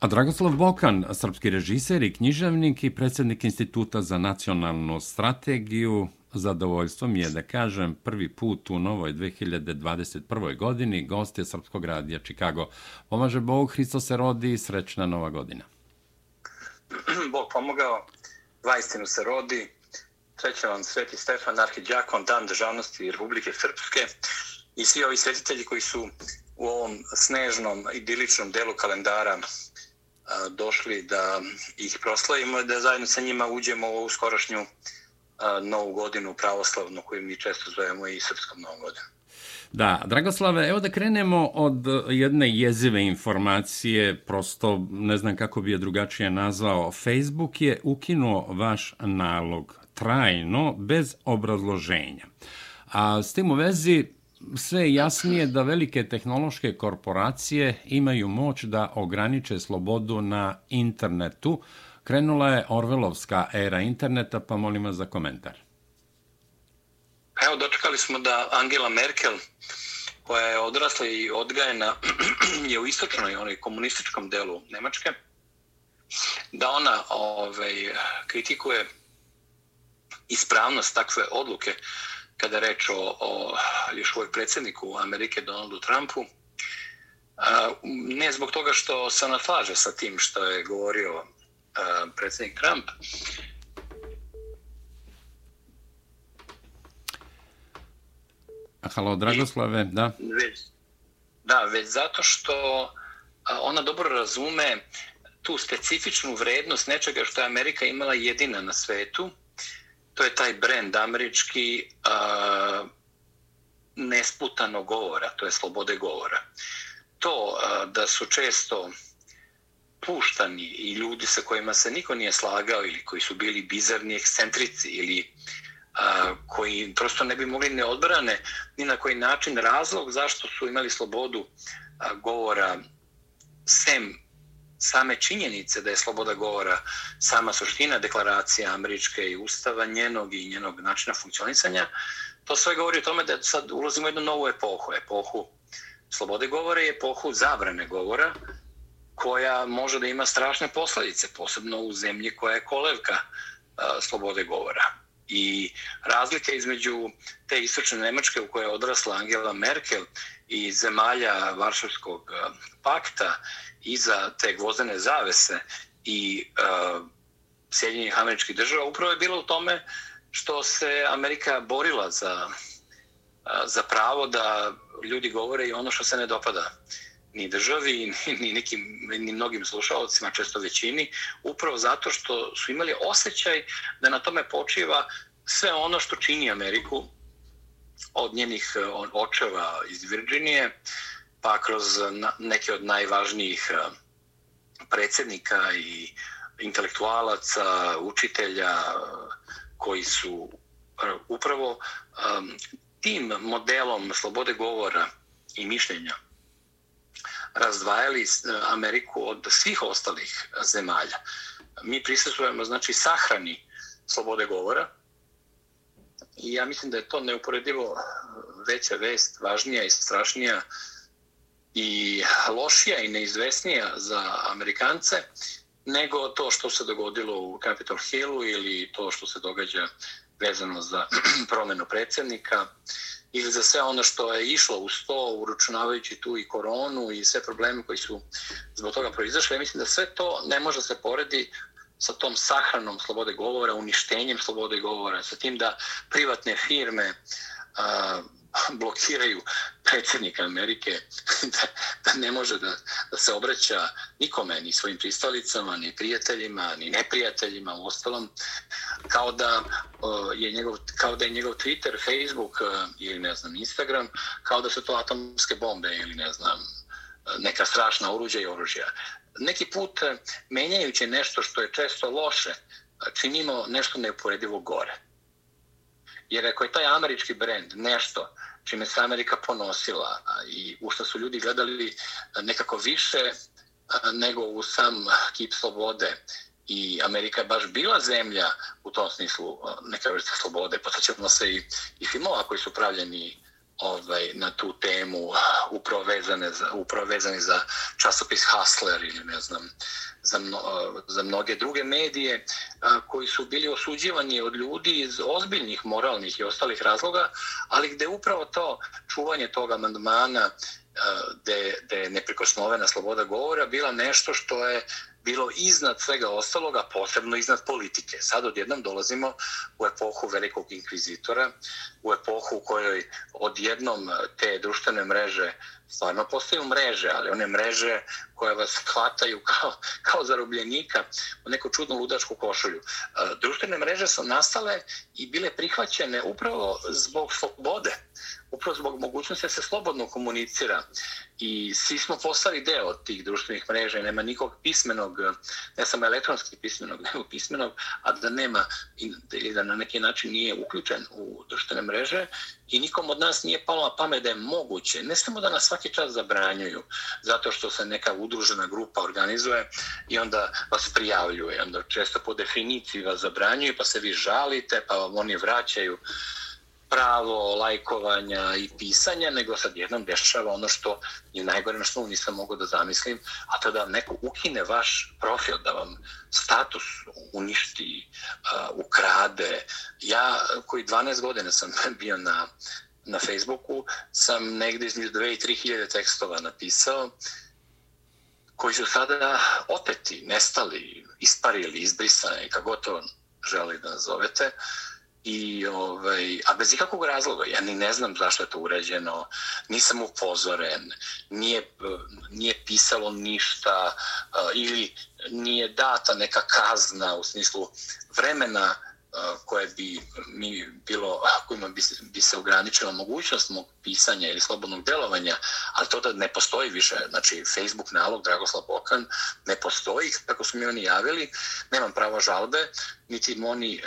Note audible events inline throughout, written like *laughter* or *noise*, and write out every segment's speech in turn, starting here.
A Dragoslav Bokan, srpski režiser i književnik i predsjednik Instituta za nacionalnu strategiju, zadovoljstvo mi je da kažem prvi put u novoj 2021. godini gost je Srpskog radija Čikago. Pomaže Bog, Hristo se rodi i srećna nova godina. *clears throat* Bog pomogao, vajstinu se rodi, srećan vam Sveti Stefan, arhidjakon, dan državnosti Republike Srpske i svi ovi svetitelji koji su u ovom snežnom, idiličnom delu kalendara došli da ih proslavimo i da zajedno sa njima uđemo u skorošnju novu godinu pravoslavnu koju mi često zovemo i srpskom novom godinu. Da, Dragoslave, evo da krenemo od jedne jezive informacije, prosto ne znam kako bi je drugačije nazvao. Facebook je ukinuo vaš nalog trajno, bez obrazloženja. A s tim u vezi, sve je jasnije da velike tehnološke korporacije imaju moć da ograniče slobodu na internetu. Krenula je Orvelovska era interneta, pa molim vas za komentar. Pa evo, dočekali smo da Angela Merkel, koja je odrasla i odgajena *clears throat* je u istočnoj, onoj komunističkom delu Nemačke, da ona ovaj, kritikuje ispravnost takve odluke kada reč o, o još uvijek predsjedniku Amerike Donaldu Trumpu. A, ne zbog toga što se ona slaže sa tim što je govorio a, predsjednik Trump. Halo, Dragoslave, da? Već, da, već zato što ona dobro razume tu specifičnu vrednost nečega što je Amerika imala jedina na svetu, to je taj brend američki uh, nesputano govora, to je slobode govora. To uh, da su često puštani i ljudi sa kojima se niko nije slagao ili koji su bili bizarni ekscentrici ili uh, koji prosto ne bi mogli ne odbrane ni na koji način razlog zašto su imali slobodu a, govora sem same činjenice da je sloboda govora sama suština deklaracija američke i ustava njenog i njenog načina funkcionisanja, to sve govori o tome da sad ulazimo u jednu novu epohu, epohu slobode govora i epohu zabrane govora, koja može da ima strašne posljedice, posebno u zemlji koja je kolevka slobode govora. I razlika između te istočne Nemačke u kojoj je odrasla Angela Merkel i zemalja Varšavskog e, pakta iza te gvozdene zavese i uh, Sjedinjenih američkih država upravo je bilo u tome što se Amerika borila za, uh, za pravo da ljudi govore i ono što se ne dopada ni državi, ni, ni, nekim, ni mnogim slušalcima, često većini, upravo zato što su imali osjećaj da na tome počiva sve ono što čini Ameriku od njenih e, očeva iz Virginije, pa kroz neke od najvažnijih e, predsjednika i intelektualaca, učitelja e, koji su upravo tim modelom slobode govora i mišljenja razdvajali Ameriku od svih ostalih zemalja. Mi prisutujemo znači sahrani slobode govora i ja mislim da je to neuporedivo veća vest, važnija i strašnija i lošija i neizvesnija za Amerikance nego to što se dogodilo u Capitol Hillu ili to što se događa vezano za *clears throat* promenu predsjednika ili za sve ono što je išlo u sto, uručunavajući tu i koronu i sve probleme koji su zbog toga proizašli. Ja mislim da sve to ne može se poredi sa tom sahranom slobode govora, uništenjem slobode govora, sa tim da privatne firme uh, blokiraju predsjednika Amerike *laughs* da, da ne može da, da se obraća nikome, ni svojim pristalicama, ni prijateljima, ni neprijateljima, u ostalom, kao da, uh, je njegov, kao da je njegov Twitter, Facebook uh, ili ne znam, Instagram, kao da su to atomske bombe ili ne znam, e, neka strašna oruđa i oružja. Neki put, e, menjajući nešto što je često loše, e, činimo nešto neuporedivo gore. Jer ako je taj američki brend nešto čime se Amerika ponosila i u što su ljudi gledali e, nekako više nego u sam kip slobode i Amerika je baš bila zemlja u tom smislu neka vrsta slobode. Potaćemo se i, i filmova koji su pravljeni ovaj, na tu temu uh, upravo vezane za, upravo vezane za časopis Hustler ili ne znam, za, mno, uh, za mnoge druge medije uh, koji su bili osuđivani od ljudi iz ozbiljnih moralnih i ostalih razloga, ali gde upravo to čuvanje tog amandmana gde, gde je neprikosnovena sloboda govora bila nešto što je bilo iznad svega ostaloga, posebno iznad politike. Sad odjednom dolazimo u epohu velikog inkvizitora, u epohu u kojoj odjednom te društvene mreže stvarno postaju mreže, ali one mreže koje vas hvataju kao, kao zarobljenika u neku čudnu ludačku košulju. E, društvene mreže su nastale i bile prihvaćene upravo zbog slobode upravo zbog mogućnosti da se slobodno komunicira i svi smo postali deo tih društvenih mreža i nema nikog pismenog, ne samo elektronski pismenog, nego pismenog, a da nema ili da na neki način nije uključen u društvene mreže i nikom od nas nije palo na pamet da je moguće, ne samo da nas svaki čas zabranjuju, zato što se neka udružena grupa organizuje i onda vas prijavljuje, onda često po definiciji vas zabranjuju pa se vi žalite pa vam oni vraćaju pravo lajkovanja i pisanja, nego sad jednom dešava ono što je najgore na što nisam mogao da zamislim, a to da neko ukine vaš profil, da vam status uništi, uh, ukrade. Ja, koji 12 godina sam *laughs* bio na, na Facebooku, sam negde između 2 i 3 hiljade tekstova napisao, koji su sada opeti, nestali, isparili, izbrisani, kako to želi da nazovete. Uh, I, ovaj, a bez ikakvog razloga, ja ni ne znam zašto je to urađeno, nisam upozoren, nije, nije pisalo ništa ili nije data neka kazna u smislu vremena koje bi mi bilo, kojima bi bi se ograničila mogućnost mog pisanja ili slobodnog delovanja, ali to da ne postoji više, znači Facebook nalog Dragoslav Bokan ne postoji, kako su mi oni javili, nemam pravo žalbe, niti oni e,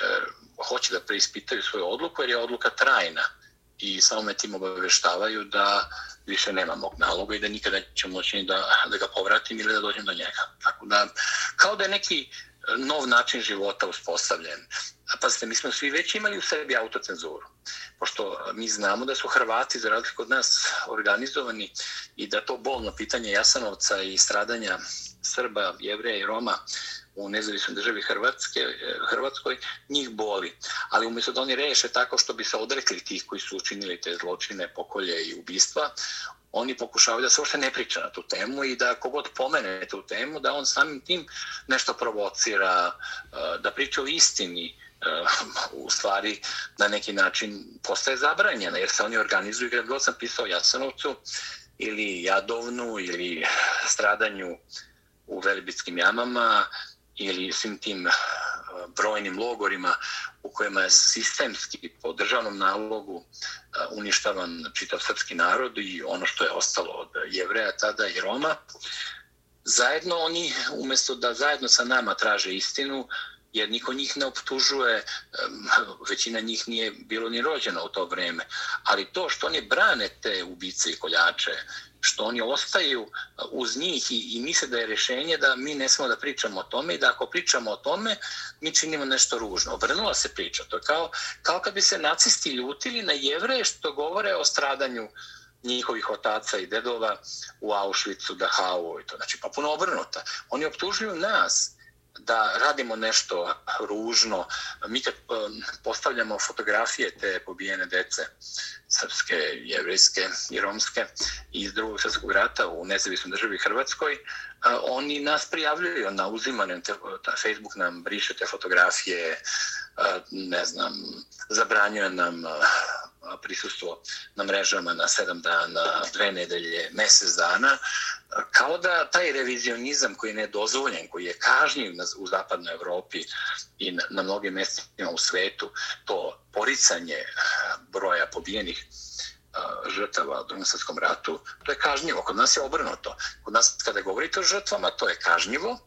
hoće da preispitaju svoju odluku, jer je odluka trajna i samo me tim obaveštavaju da više nema mog naloga i da nikada neće moći da, da ga povratim ili da dođem do njega. Tako da, kao da je neki e, nov način života uspostavljen. A pazite, mi smo svi već imali u sebi autocenzuru. Pošto e, mi znamo da su Hrvati, za razliku od nas, organizovani i da to bolno pitanje Jasanovca i stradanja Srba, Jevreja i Roma u nezavisnoj državi Hrvatske, e, Hrvatskoj, njih boli. Ali umjesto da oni reše tako što bi se odrekli tih koji su učinili te zločine, pokolje i ubistva, oni pokušavaju da se uopšte ne priča na tu temu i da kogod pomene tu temu, da on samim tim nešto provocira, e, da priča o istini, e, u stvari na neki način postaje zabranjena, jer se oni organizuju, kad god sam pisao Jasanovcu, ili Jadovnu, ili stradanju u Velibitskim jamama, ili svim tim eh, brojnim logorima u kojima je sistemski po državnom nalogu eh, uništavan čitav srpski narod i ono što je ostalo od jevreja tada i Roma. Zajedno oni, umjesto da zajedno sa nama traže istinu, jer niko njih ne optužuje, većina njih nije bilo ni rođeno u to vreme, ali to što oni brane te ubice i koljače, što oni ostaju uh, uz njih i, i misle da je rješenje da mi ne smemo da pričamo o tome i da ako pričamo o tome, mi činimo nešto ružno. Obrnula se priča. To je kao, kao kad bi se nacisti ljutili na jevre što govore o stradanju njihovih otaca i dedova u Auschwitzu, Dachau i to. Znači, pa puno obrnuta. Oni optužuju nas da radimo nešto ružno. Mi kad eh, postavljamo fotografije te pobijene dece, srpske, jevrijske i romske iz drugog svjetskog rata u nezavisnoj državi Hrvatskoj, eh, oni nas prijavljuju na uzimanje, ta Facebook nam briše te fotografije, eh, ne znam, zabranjuje nam prisustvo na mrežama na sedam dana, dve nedelje, mesec dana, kao da taj revizionizam koji je nedozvoljen, koji je kažnjiv u zapadnoj Evropi i na, na mnogim mjestima u svetu, to poricanje broja pobijenih žrtava u drugom svjetskom ratu, to je kažnjivo. Kod nas je obrnuto. Kod nas kada govorite o žrtvama, to je kažnjivo,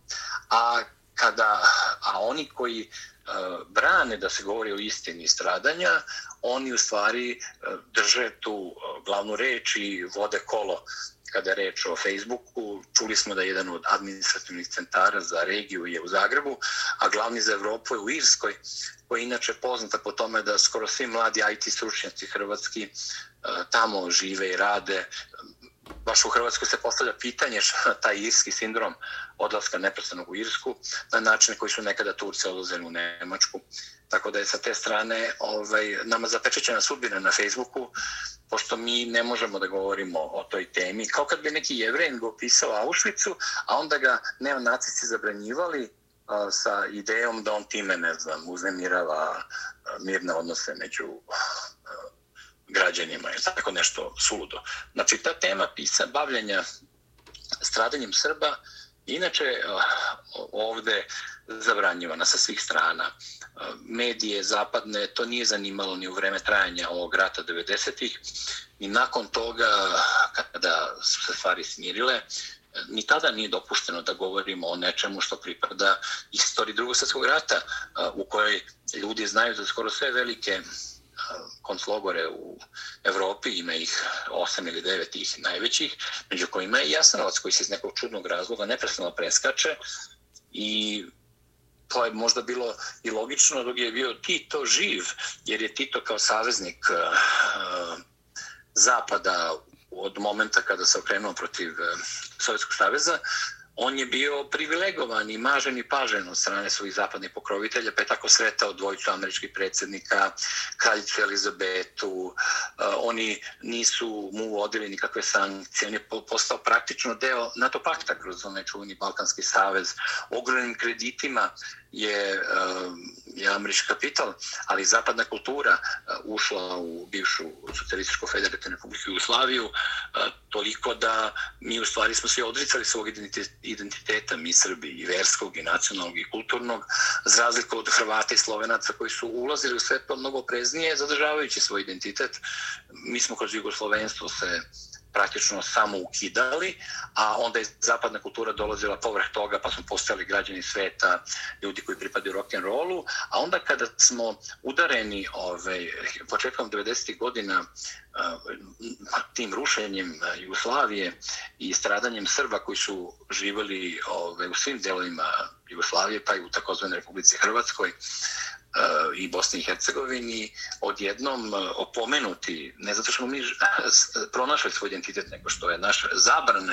a kada a oni koji brane da se govori o istini stradanja, oni u stvari e, drže tu e, glavnu reč i vode kolo kada je reč o Facebooku. Čuli smo da je jedan od administrativnih centara za regiju je u Zagrebu, a glavni za Evropu je u Irskoj, koja je inače poznata po tome da skoro svi mladi IT stručnjaci hrvatski e, tamo žive i rade baš u Hrvatskoj se postavlja pitanje šta taj irski sindrom odlaska neprestanog u Irsku na način koji su nekada Turci odlazili u Nemačku. Tako da je sa te strane ovaj, nama zapečećena sudbina na Facebooku, pošto mi ne možemo da govorimo o toj temi. Kao kad bi neki jevrejn go pisao Auschwitzu, a onda ga neonacisti zabranjivali a, sa idejom da on time, ne znam, uznemirava a, mirne odnose među građanima je tako nešto suludo. Znači, ta tema pisa bavljanja stradanjem Srba inače eh, ovde zabranjivana sa svih strana. Eh, medije zapadne to nije zanimalo ni u vreme trajanja ovog rata 90-ih, ni nakon toga kada su se stvari smirile, eh, ni tada nije dopušteno da govorimo o nečemu što pripada istoriji drugog svjetskog rata u kojoj ljudi znaju za skoro sve velike konclogore u Evropi, ima ih osam ili devet tih najvećih, među kojima je Jasanovac koji se iz nekog čudnog razloga neprestano preskače. I to je možda bilo i logično dok je bio Tito živ, jer je Tito kao saveznik uh, Zapada od momenta kada se okrenuo protiv uh, Sovjetskog saveza, on je bio privilegovan i mažen i pažen od strane svojih zapadnih pokrovitelja, pa je tako sretao dvojicu američkih predsjednika, kraljicu Elizabetu, eh, oni nisu mu uvodili nikakve sankcije, on je postao praktično deo NATO pakta kroz onaj čuveni Balkanski savez, ogromnim kreditima je, eh, je američki kapital, ali zapadna kultura eh, ušla u bivšu socijalističko federativnu republiku Jugoslaviju, toliko da mi u stvari smo svi odricali svog identiteta, mi Srbi, i verskog, i nacionalnog, i kulturnog, za razliku od Hrvata i Slovenaca koji su ulazili u sve to pa mnogo preznije, zadržavajući svoj identitet. Mi smo kroz Jugoslovenstvo se praktično samo ukidali, a onda je zapadna kultura dolazila povrh toga, pa smo postali građani sveta, ljudi koji pripadaju rock and rollu, a onda kada smo udareni ovaj, početkom 90. godina eh, tim rušenjem eh, Jugoslavije i stradanjem Srba koji su živali ovaj, u svim delovima Jugoslavije, pa i u takozvanoj Republici Hrvatskoj, Eh, i Bosni i Hercegovini odjednom eh, opomenuti, ne zato što mi *laughs* pronašli svoj identitet, nego što je naš zabran,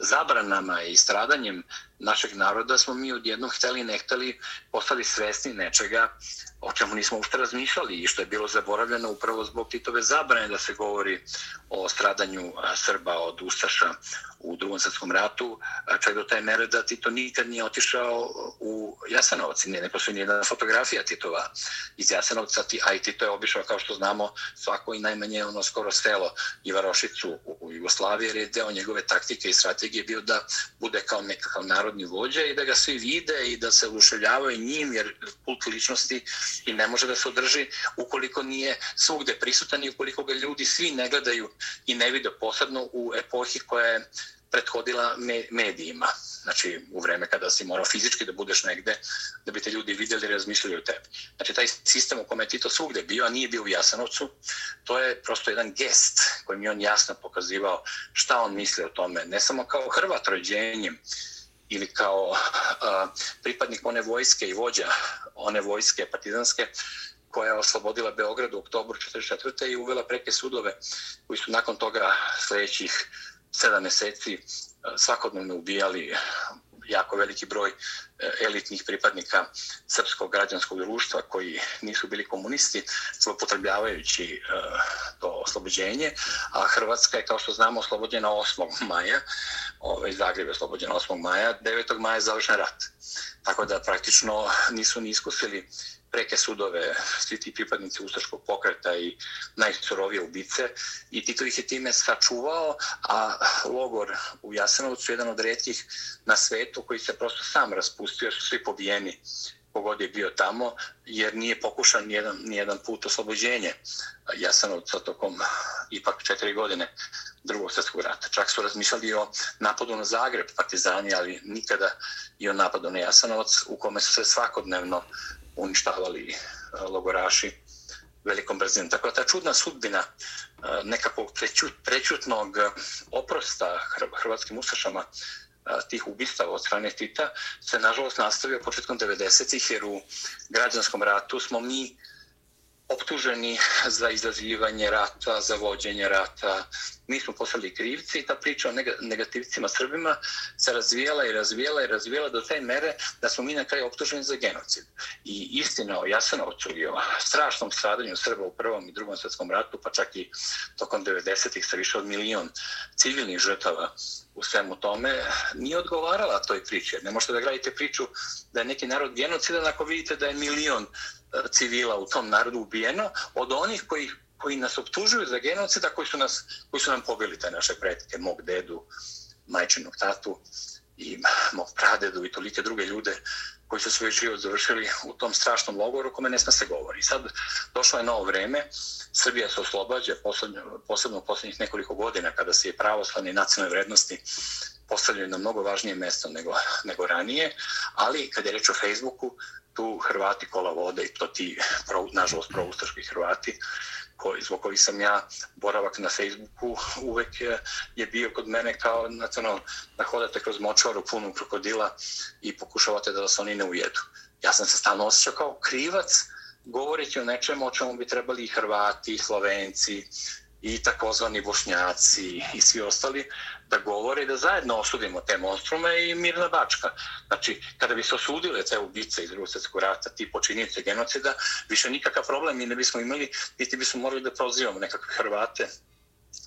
zabranama i stradanjem našeg naroda smo mi odjednom hteli ne hteli postali svesni nečega o čemu nismo ušte razmišljali i što je bilo zaboravljeno upravo zbog Titove zabrane da se govori o stradanju Srba od Ustaša u drugom svjetskom ratu, čak do taj mere da Tito nikad nije otišao u Jasenovac. nije, ne postoji nijedna fotografija Titova iz Jasenovca, a i Tito je obišao, kao što znamo, svako i najmanje ono skoro selo i Varošicu u Jugoslaviji, jer je deo njegove taktike i strategije je bio da bude kao nekakav narodni vođa i da ga svi vide i da se uduševljavaju njim, jer kult ličnosti i ne može da se održi ukoliko nije svugde prisutan i ukoliko ga ljudi svi ne gledaju i ne vide posebno u epohi koja je prethodila medijima. Znači, u vreme kada si morao fizički da budeš negde, da bi te ljudi vidjeli i razmišljali o tebi. Znači, taj sistem u kome je Tito svugde bio, a nije bio u Jasanovcu, to je prosto jedan gest kojim je on jasno pokazivao šta on misli o tome. Ne samo kao Hrvat rođenjem, ili kao a, pripadnik one vojske i vođa one vojske partizanske koja je oslobodila Beograd u oktobru 1944. i uvela preke sudove koji su nakon toga sljedećih sedam meseci e, svakodnevno ubijali e, jako veliki broj e, elitnih pripadnika srpskog građanskog društva koji nisu bili komunisti, zlopotrebljavajući to oslobođenje, a Hrvatska je, kao što znamo, oslobođena 8. maja, ovaj, Zagreb je oslobođen 8. maja, 9. maja je završen rat. Tako da praktično nisu ni iskusili preke sudove, svi ti pripadnici Ustaškog pokreta i najsurovije ubice i Tito ih je time sačuvao, a logor u Jasenovcu je jedan od redkih na svetu koji se prosto sam raspustio, jer su svi pobijeni kogod je bio tamo, jer nije pokušan nijedan, nijedan put oslobođenje Jasenovca tokom ipak četiri godine drugog svjetskog rata. Čak su razmišljali o napadu na Zagreb, partizani, ali nikada i o napadu na Jasanovac, u kome su se svakodnevno uništavali eh, logoraši velikom brzinom. Tako da ta čudna sudbina eh, nekakvog prećutnog eh, oprosta hrvatskim ustašama tih ubistava od strane Tita se nažalost nastavio početkom 90-ih jer u građanskom ratu smo mi optuženi za izazivanje rata, za vođenje rata. Mi smo postali krivci i ta priča o negativcima Srbima se razvijela i razvijela i razvijela do te mere da smo mi na kraju optuženi za genocid. I istina o Jasenovcu i o strašnom stradanju Srba u prvom i drugom svjetskom ratu, pa čak i tokom 90-ih sa više od milion civilnih žrtava u svemu tome, nije odgovarala toj priči. Ne možete da gradite priču da je neki narod genocidan ako vidite da je milion civila u tom narodu ubijeno od onih koji koji nas optužuju za genocida koji su nas koji su nam pobili te naše pretke mog dedu majčinog tatu i mog pradedu i tolike druge ljude koji su svoj život završili u tom strašnom logoru kome ne sme se govori. Sad došlo je novo vreme, Srbija se oslobađa posebno, posebno u posljednjih nekoliko godina kada se je pravoslavne nacionalne vrednosti postavljaju na mnogo važnije mesto nego, nego ranije, ali kad je reč o Facebooku, tu Hrvati kola vode i to ti, pro, nažalost, proustaški Hrvati, koji, zbog koji sam ja boravak na Facebooku uvek je, je bio kod mene kao nacional, da hodate kroz močvaru punu krokodila i pokušavate da vas oni ne ujedu. Ja sam se stalno osjećao kao krivac govoreći o nečemu o čemu bi trebali i Hrvati, i Slovenci, i takozvani bošnjaci i svi ostali da govore da zajedno osudimo te monstrume i mirna bačka. Znači, kada bi se osudile te ubice iz drugog svjetskog rata, ti počinjice genocida, više nikakav problem mi ne bismo imali, niti bismo morali da prozivamo nekakve Hrvate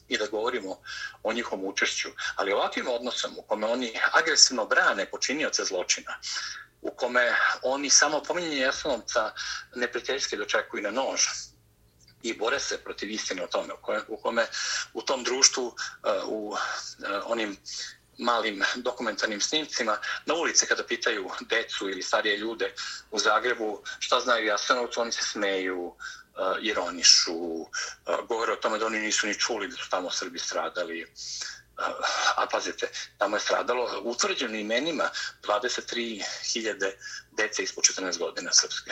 i da govorimo o njihovom učešću. Ali ovakvim odnosom u kome oni agresivno brane počinioce zločina, u kome oni samo pominjanje jasnovca neprijateljski dočekuju na nož, i bore se protiv istine o tome, u koje, u, kome, u tom društvu, eh, u eh, onim malim dokumentarnim snimcima, na ulici kada pitaju decu ili starije ljude u Zagrebu šta znaju Jasenovcu, oni se smeju, uh, ironišu, uh, govore o tome da oni nisu ni čuli da su tamo Srbi stradali. Uh, a pazite, tamo je stradalo utvrđeno imenima 23.000 dece ispod 14 godina srpske.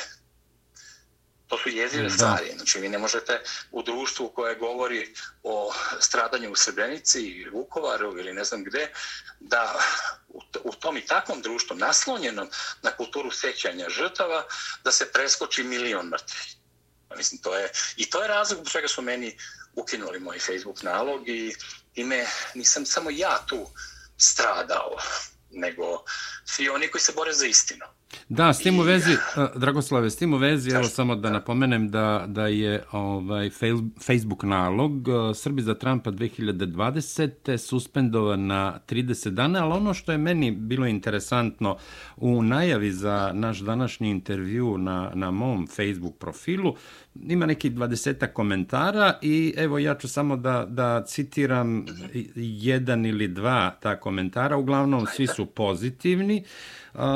To su jezive stvari. Znači, vi ne možete u društvu koje govori o stradanju u Srebrenici ili Vukovaru ili ne znam gde, da u tom i takvom društvu, naslonjenom na kulturu sećanja žrtava, da se preskoči milion mrtvih. Pa mislim, to je, I to je razlog u čega su meni ukinuli moj Facebook nalog i ime nisam samo ja tu stradao, nego svi oni koji se bore za istinu. Da, s tim u vezi, Dragoslave, s tim u vezi, evo samo da napomenem da, da je ovaj Facebook nalog Srbi za Trumpa 2020. suspendovan na 30 dana, ali ono što je meni bilo interesantno u najavi za naš današnji intervju na, na mom Facebook profilu, ima neki 20 komentara i evo ja ću samo da, da citiram jedan ili dva ta komentara, uglavnom svi su pozitivni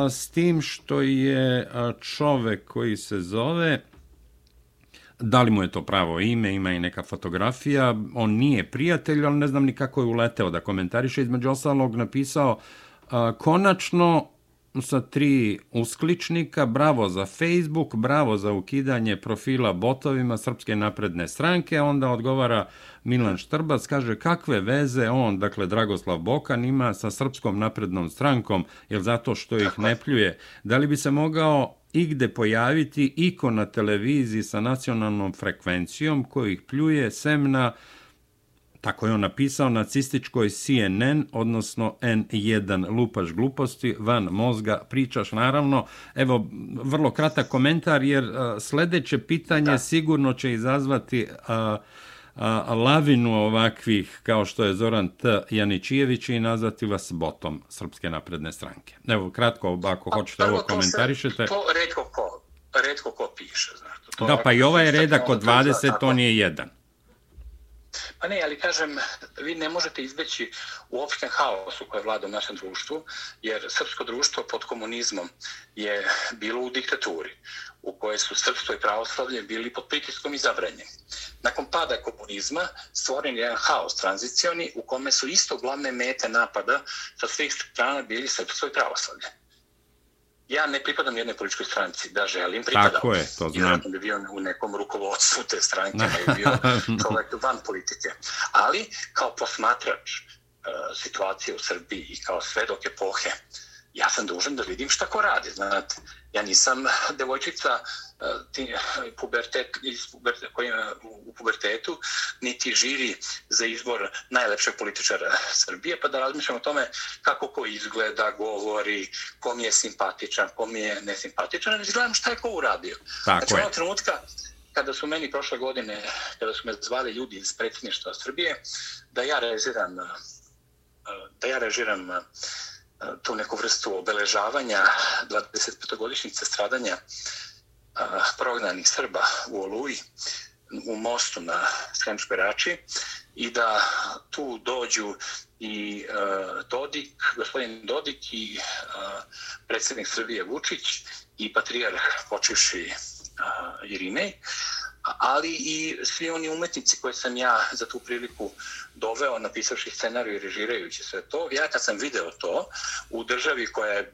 s tim što je čovek koji se zove da li mu je to pravo ime, ima i neka fotografija, on nije prijatelj, ali ne znam ni kako je uleteo da komentariše, između ostalog napisao konačno sa tri uskličnika, bravo za Facebook, bravo za ukidanje profila botovima Srpske napredne stranke, onda odgovara Milan Štrbac, kaže kakve veze on, dakle Dragoslav Bokan, ima sa Srpskom naprednom strankom, jer zato što ih ne pljuje, da li bi se mogao igde pojaviti iko na televiziji sa nacionalnom frekvencijom koji ih pljuje sem na tako je on napisao, nacističkoj CNN, odnosno N1 lupaš gluposti, van mozga pričaš, naravno. Evo, vrlo kratak komentar, jer uh, sledeće pitanje da. sigurno će izazvati uh, uh, lavinu ovakvih, kao što je Zoran T. Janičijević i nazvati vas botom Srpske napredne stranke. Evo, kratko, ako hoćete ovo komentarišete. To redko ko, redko ko piše, znate. To da, pa i ovaj redak od 20, on je jedan. Pa ne, ali kažem, vi ne možete izbeći u opšten haosu koje vlada u našem društvu, jer srpsko društvo pod komunizmom je bilo u diktaturi, u kojoj su srpstvo i pravoslavlje bili pod pritiskom i zabranjeni. Nakon pada komunizma stvoren je jedan haos tranzicioni u kome su isto glavne mete napada sa svih strana bili srpstvo i pravoslavlje ja ne pripadam jednoj političkoj stranci, da želim pripadam. Tako je, to znam. Vjerojatno bi bio u nekom rukovodstvu te stranke, ne bi bio *laughs* čovjek van politike. Ali, kao posmatrač uh, situacije u Srbiji i kao svedok epohe, ja sam dužan da vidim šta ko radi. Znate, ja nisam *laughs* devojčica uh, ti, *laughs* pubertet, iz pubertet, koji u pubertetu, niti žiri za izbor najlepšeg političara *laughs* Srbije, pa da razmišljam o tome kako ko izgleda, govori, ko mi je simpatičan, ko mi je nesimpatičan, ne gledam šta je ko uradio. Tako znači, je. trenutka kada su meni prošle godine, kada su me zvali ljudi iz predsjedništva Srbije, da ja režiram da ja režiram tu neku vrstu obeležavanja 25-godišnjice stradanja prognanih Srba u Oluji, u mostu na Sremšperači i da tu dođu i e, Dodik, gospodin Dodik i e, predsjednik Srbije Vučić i patrijarh počivši e, Irinej, ali i svi oni umetnici koje sam ja za tu priliku doveo napisavši scenariju i režirajući sve to. Ja kad sam video to u državi koja je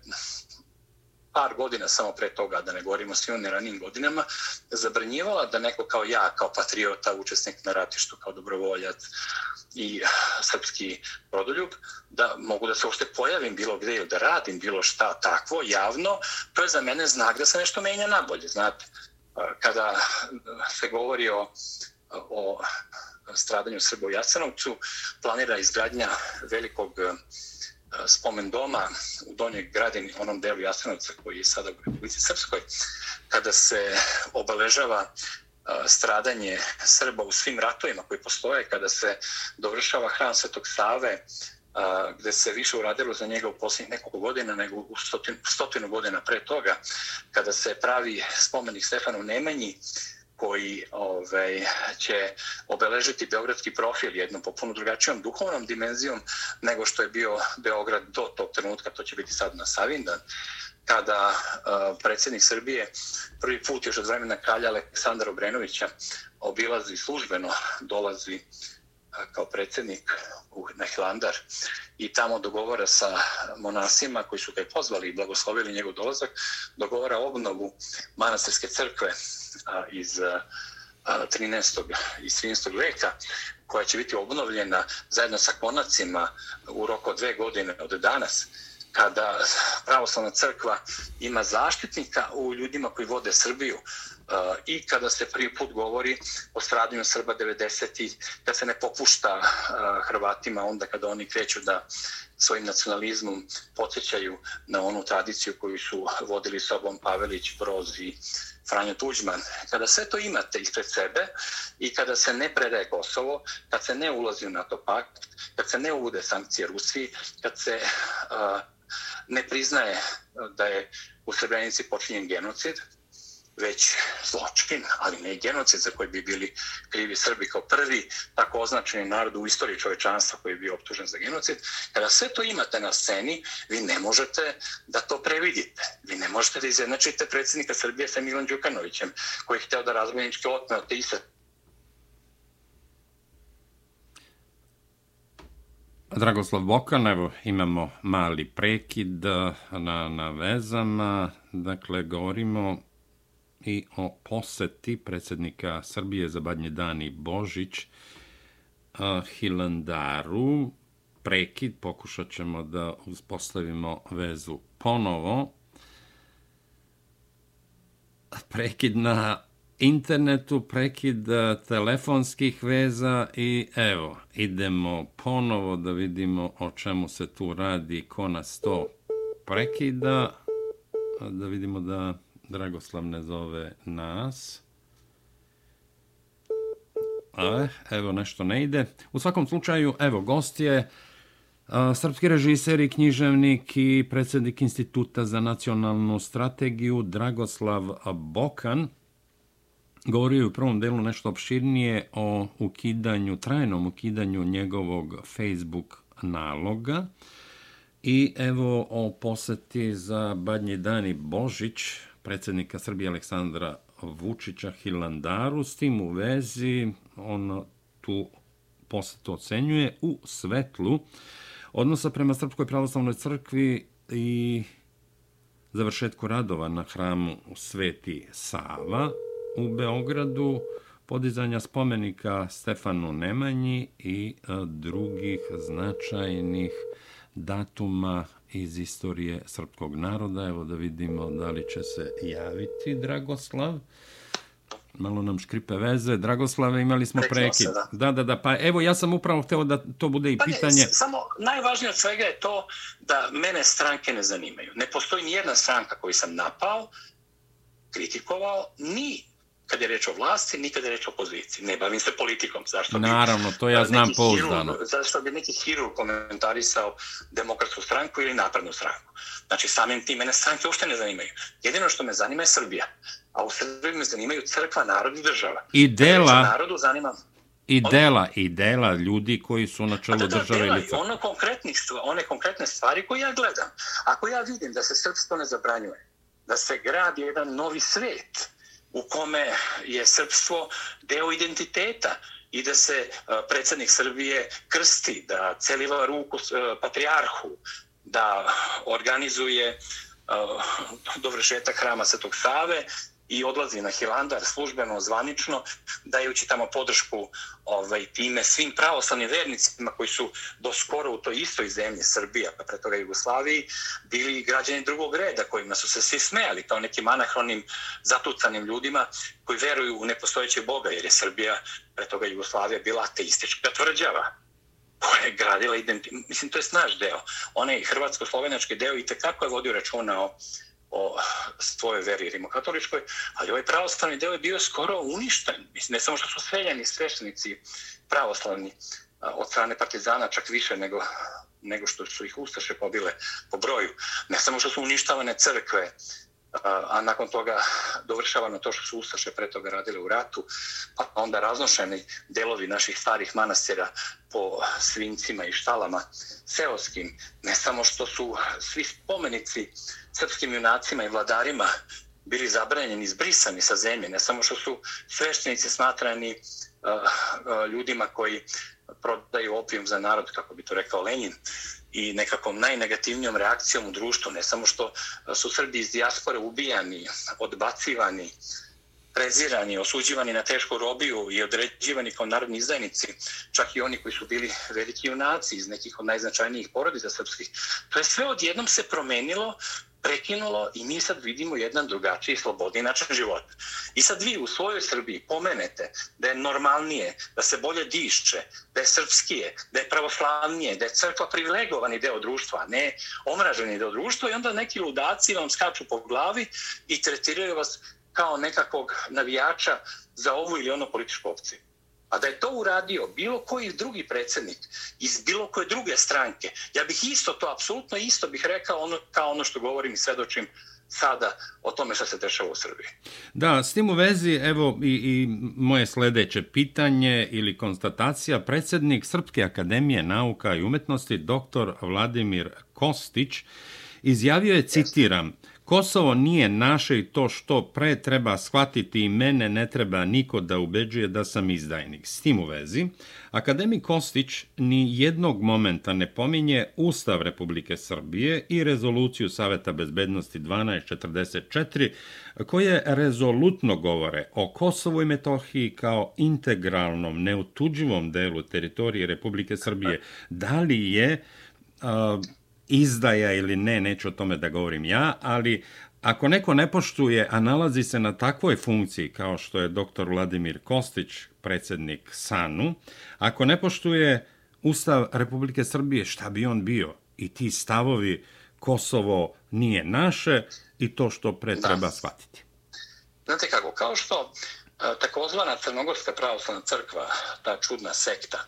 par godina samo pre toga, da ne govorimo svi onim ranim godinama, zabranjivala da neko kao ja, kao patriota, učesnik na ratištu, kao dobrovoljac i srpski rodoljub, da mogu da se uopšte pojavim bilo gde ili da radim bilo šta takvo, javno, to je za mene znak da se nešto menja nabolje, znate Eh, kada se govori o, o stradanju Srba u Jasenovcu, planira izgradnja velikog eh, spomen doma u Donjeg gradini, onom delu Jasenovca koji je sada u Republici Srpskoj, kada se obeležava eh, stradanje Srba u svim ratovima koji postoje, kada se dovršava hram Svetog Save, a, gde se više uradilo za njega u posljednjih nekoliko godina nego u stotinu, stotinu godina pre toga, kada se pravi spomenik Stefanu Nemanji, koji ovaj, će obeležiti beogradski profil jednom popuno drugačijom duhovnom dimenzijom nego što je bio Beograd do tog trenutka, to će biti sad na Savindan, kada uh, predsjednik Srbije prvi put još od vremena kralja Aleksandra Obrenovića obilazi službeno, dolazi kao predsjednik na Hilandar i tamo dogovora sa monasima koji su ga pozvali i blagoslovili njegov dolazak, dogovora obnovu manastirske crkve iz 13. i 13. veka koja će biti obnovljena zajedno sa konacima u roku od dve godine od danas kada pravoslavna crkva ima zaštitnika u ljudima koji vode Srbiju, i kada se prvi put govori o stradanju Srba 90. da se ne popušta Hrvatima onda kada oni kreću da svojim nacionalizmom podsjećaju na onu tradiciju koju su vodili sobom Pavelić, Broz i Franjo Tuđman. Kada sve to imate ispred sebe i kada se ne predaje Kosovo, kad se ne ulazi u NATO pakt, kad se ne uvode sankcije Rusiji, kad se uh, ne priznaje da je u Srebrenici počinjen genocid, već zločin, ali ne genocid za koji bi bili krivi Srbi kao prvi tako označeni narod u istoriji čovečanstva koji je bio optužen za genocid. Kada sve to imate na sceni, vi ne možete da to previdite. Vi ne možete da izjednačite predsjednika Srbije sa Milan Đukanovićem, koji je hteo da razmenički otme od te iste Dragoslav Bokan, evo imamo mali prekid na, na vezama, dakle govorimo i o poseti predsjednika Srbije za badnje dani Božić Hilandaru. Prekid, pokušat ćemo da uspostavimo vezu ponovo. Prekid na internetu, prekid telefonskih veza i evo, idemo ponovo da vidimo o čemu se tu radi, ko nas to prekida, da vidimo da Dragoslav ne zove nas. A, evo, nešto ne ide. U svakom slučaju, evo, gost je a, srpski režiser i književnik i predsjednik Instituta za nacionalnu strategiju Dragoslav Bokan. Govorio je u prvom delu nešto opširnije o ukidanju, trajnom ukidanju njegovog Facebook naloga. I evo o poseti za Badnji dan i Božić, predsjednika Srbije Aleksandra Vučića Hilandaru. S tim u vezi on tu posetu ocenjuje u svetlu odnosa prema Srpskoj pravoslavnoj crkvi i završetku radova na hramu Sveti Sava u Beogradu, podizanja spomenika Stefanu Nemanji i e, drugih značajnih datuma iz istorije srpskog naroda. Evo da vidimo da li će se javiti Dragoslav. Malo nam škripe veze. Dragoslave, imali smo prekid. Da. da, da, da. Pa evo, ja sam upravo hteo da to bude i pa pitanje. Ne, samo najvažnije od svega je to da mene stranke ne zanimaju. Ne postoji ni jedna stranka koju sam napao, kritikovao, ni kad je reč o vlasti, nikad je reč o opoziciji. Ne bavim se politikom. Zašto bi, Naravno, to ja znam pouzdano. Zašto bi neki hirurg komentarisao demokratsku stranku ili naprednu stranku? Znači, samim tim mene stranke uopšte ne zanimaju. Jedino što me zanima je Srbija. A u Srbiji me zanimaju crkva, narod i država. I dela... Narodu zanima... I dela, i dela ljudi koji su na čelu države ili crkve. Ono konkretnih, one konkretne stvari koje ja gledam. Ako ja vidim da se srpstvo ne zabranjuje, da se gradi jedan novi svet, u kome je srpstvo deo identiteta i da se e, predsjednik Srbije krsti, da celiva ruku e, patrijarhu, da organizuje e, dovršetak hrama Svetog Save i odlazi na Hilandar službeno, zvanično, dajući tamo podršku ovaj, time svim pravoslavnim vernicima koji su do skoro u toj istoj zemlji, Srbija, pa pre toga Jugoslaviji, bili građani drugog reda, kojima su se svi smejali kao nekim anahronim, zatucanim ljudima koji veruju u nepostojeće Boga, jer je Srbija, pre toga Jugoslavija, bila ateistička tvrđava koja je gradila identitet. Mislim, to je snaž deo. Onaj hrvatsko-slovenački deo i tekako je vodio računa o o svojoj veri rimokatoličkoj, ali ovaj pravoslavni deo je bio skoro uništen. Mislim, ne samo što su sveljeni sveštenici pravoslavni od strane partizana, čak više nego, nego što su ih Ustaše pobile po broju. Ne samo što su uništavane crkve, a nakon toga dovršavano to što su Ustaše pre toga radile u ratu, pa onda raznošeni delovi naših starih manastira po svincima i štalama seoskim, ne samo što su svi spomenici srpskim junacima i vladarima bili zabranjeni, izbrisani sa zemlje, ne samo što su sveštenici smatrani uh, ljudima koji prodaju opijum za narod, kako bi to rekao Lenin, i nekakvom najnegativnijom reakcijom u društvu, ne samo što su Srbi iz dijaspore ubijani, odbacivani, prezirani, osuđivani na tešku robiju i određivani kao narodni izdajnici, čak i oni koji su bili veliki junaci iz nekih od najznačajnijih porodica srpskih. To je sve odjednom se promenilo prekinulo i mi sad vidimo jedan drugačiji slobodni način života. I sad vi u svojoj Srbiji pomenete da je normalnije, da se bolje dišče, da je srpskije, da je pravoslavnije, da je crkva privilegovani deo društva, ne omraženi deo društva i onda neki ludaci vam skaču po glavi i tretiraju vas kao nekakvog navijača za ovu ili ono političku opciju. A da je to uradio bilo koji drugi predsjednik iz bilo koje druge stranke, ja bih isto to, apsolutno isto bih rekao ono, kao ono što govorim i svedočim sada o tome što se dešava u Srbiji. Da, s tim u vezi, evo i, i moje sljedeće pitanje ili konstatacija, predsjednik Srpske akademije nauka i umetnosti, dr. Vladimir Kostić, izjavio je, citiram, Kosovo nije naše i to što pre treba shvatiti i mene ne treba niko da ubeđuje da sam izdajnik. S tim u vezi, akademik Kostić ni jednog momenta ne pominje Ustav Republike Srbije i rezoluciju Saveta bezbednosti 1244, koje rezolutno govore o Kosovu i Metohiji kao integralnom, neutuđivom delu teritorije Republike Srbije. Da li je izdaja ili ne, neću o tome da govorim ja, ali ako neko ne poštuje, a nalazi se na takvoj funkciji kao što je dr. Vladimir Kostić, predsjednik SANU, ako ne poštuje Ustav Republike Srbije, šta bi on bio? I ti stavovi Kosovo nije naše i to što pre da. treba shvatiti. Znate kako, kao što e, takozvana Crnogorska pravoslavna crkva, ta čudna sekta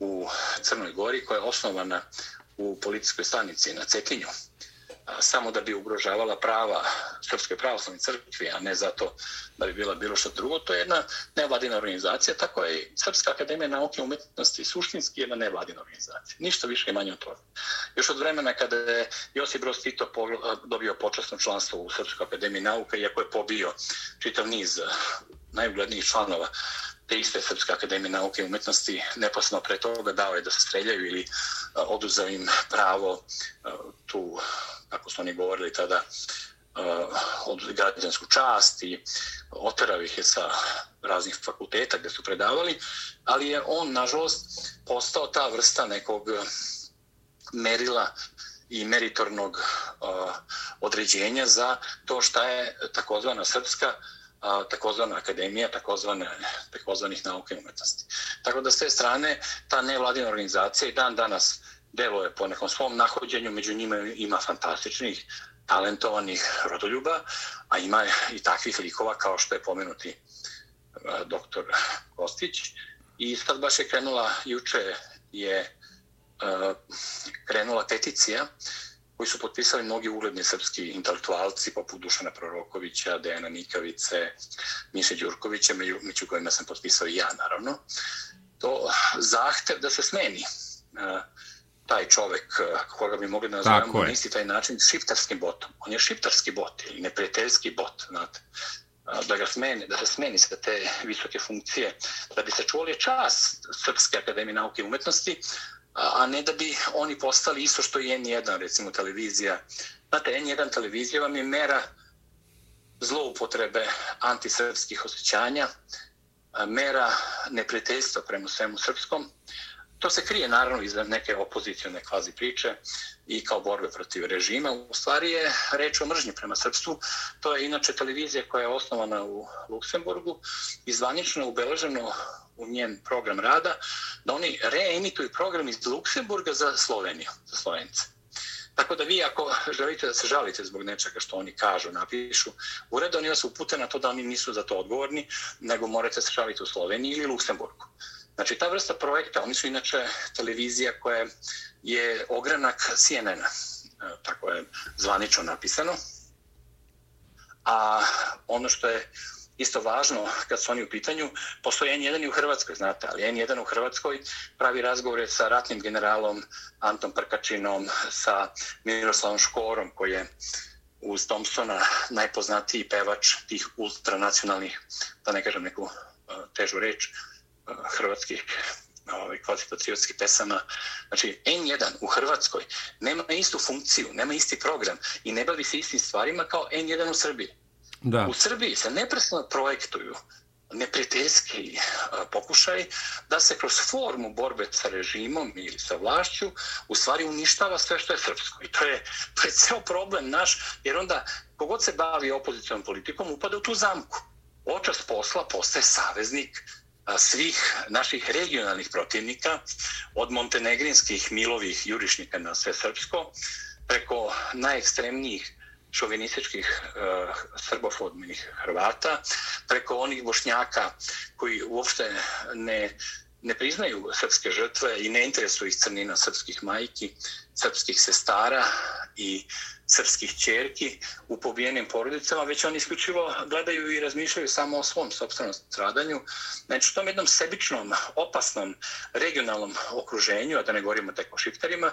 u Crnoj Gori koja je osnovana u policijskoj stanici na Cetinju, samo da bi ugrožavala prava Srpske pravoslavne crkve, a ne zato da bi bila bilo što drugo. To je jedna nevladina organizacija, tako je Srpska akademija nauke i umetnosti suštinski jedna nevladina organizacija. Ništa više i manje od toga. Još od vremena kada je Josip Broz Tito dobio počasno članstvo u Srpskoj akademiji nauke, iako je pobio čitav niz najuglednijih članova te iste Srpske akademije nauke i umetnosti neposledno pre toga dao je da se streljaju ili e, oduzeo im pravo e, tu, kako su oni govorili tada, e, od građansku čast i oterao ih je sa raznih fakulteta gdje su predavali, ali je on, nažalost, postao ta vrsta nekog merila i meritornog uh, određenja za to šta je takozvana srpska uh, takozvana akademija takozvane, takozvanih nauke i umetnosti. Tako da s te strane ta nevladina organizacija i dan danas deluje po nekom svom nahođenju, među njima ima fantastičnih, talentovanih rodoljuba, a ima i takvih likova kao što je pomenuti e, doktor Kostić. I sad baš je krenula, juče je e, krenula peticija koji su potpisali mnogi ugledni srpski intelektualci poput Dušana Prorokovića, Dejana Nikavice, Miše Đurkovića, među kojima sam potpisao i ja, naravno. To zahtev da se smeni taj čovek koga bi mogli da nazovemo na isti taj način šiptarskim botom. On je šiptarski bot ili neprijateljski bot, znate da ga smeni, da se smeni sa te visoke funkcije, da bi se čuvali čas Srpske akademije nauke i umetnosti, a ne da bi oni postali isto što je N1, recimo televizija. Znate, N1 televizija vam je mera zloupotrebe antisrpskih osjećanja, mera neprijateljstva prema svemu srpskom. To se krije naravno iza neke opozicijone kvazi priče i kao borbe protiv režima. U stvari je reč o mržnji prema srpstvu. To je inače televizija koja je osnovana u Luksemburgu, i zvanično je ubeleženo u njen program rada, da oni reemituju program iz Luksemburga za Sloveniju, za Slovence. Tako da vi ako želite da se žalite zbog nečega što oni kažu, napišu, uredno oni vas upute na to da oni nisu za to odgovorni, nego morate se žaliti u Sloveniji ili Luksemburgu. Znači, ta vrsta projekta, oni su inače televizija koja je ogranak CNN-a, e, tako je zvanično napisano. A ono što je isto važno kad su oni u pitanju, postoje N1 i u Hrvatskoj, znate, ali N1 u Hrvatskoj pravi razgovore sa ratnim generalom Antom Prkačinom, sa Miroslavom Škorom, koji je uz Thompsona najpoznatiji pevač tih ultranacionalnih, da ne kažem neku e, težu reč, e, hrvatskih ovaj, kvalifikacijskih pesama. Znači, N1 u Hrvatskoj nema istu funkciju, nema isti program i ne bavi se istim stvarima kao N1 u Srbiji. Da. U Srbiji se neprestano projektuju neprijateljski e, pokušaj da se kroz formu borbe sa režimom ili sa vlašću u stvari uništava sve što je srpsko. I to je, to je ceo problem naš, jer onda kogod se bavi opozicijom politikom upada u tu zamku. Očas posla postaje saveznik e, svih naših regionalnih protivnika, od montenegrinskih milovih jurišnika na sve srpsko, preko najekstremnijih šovinističkih eh, e, srbofobnih Hrvata, preko onih bošnjaka koji uopšte ne, ne priznaju srpske žrtve i ne interesuju ih crnina srpskih majki, srpskih sestara i srpskih čerki u pobijenim porodicama, već oni isključivo gledaju i razmišljaju samo o svom sobstvenom stradanju. Znači, u tom jednom sebičnom, opasnom regionalnom okruženju, a da ne govorimo tek o šiptarima,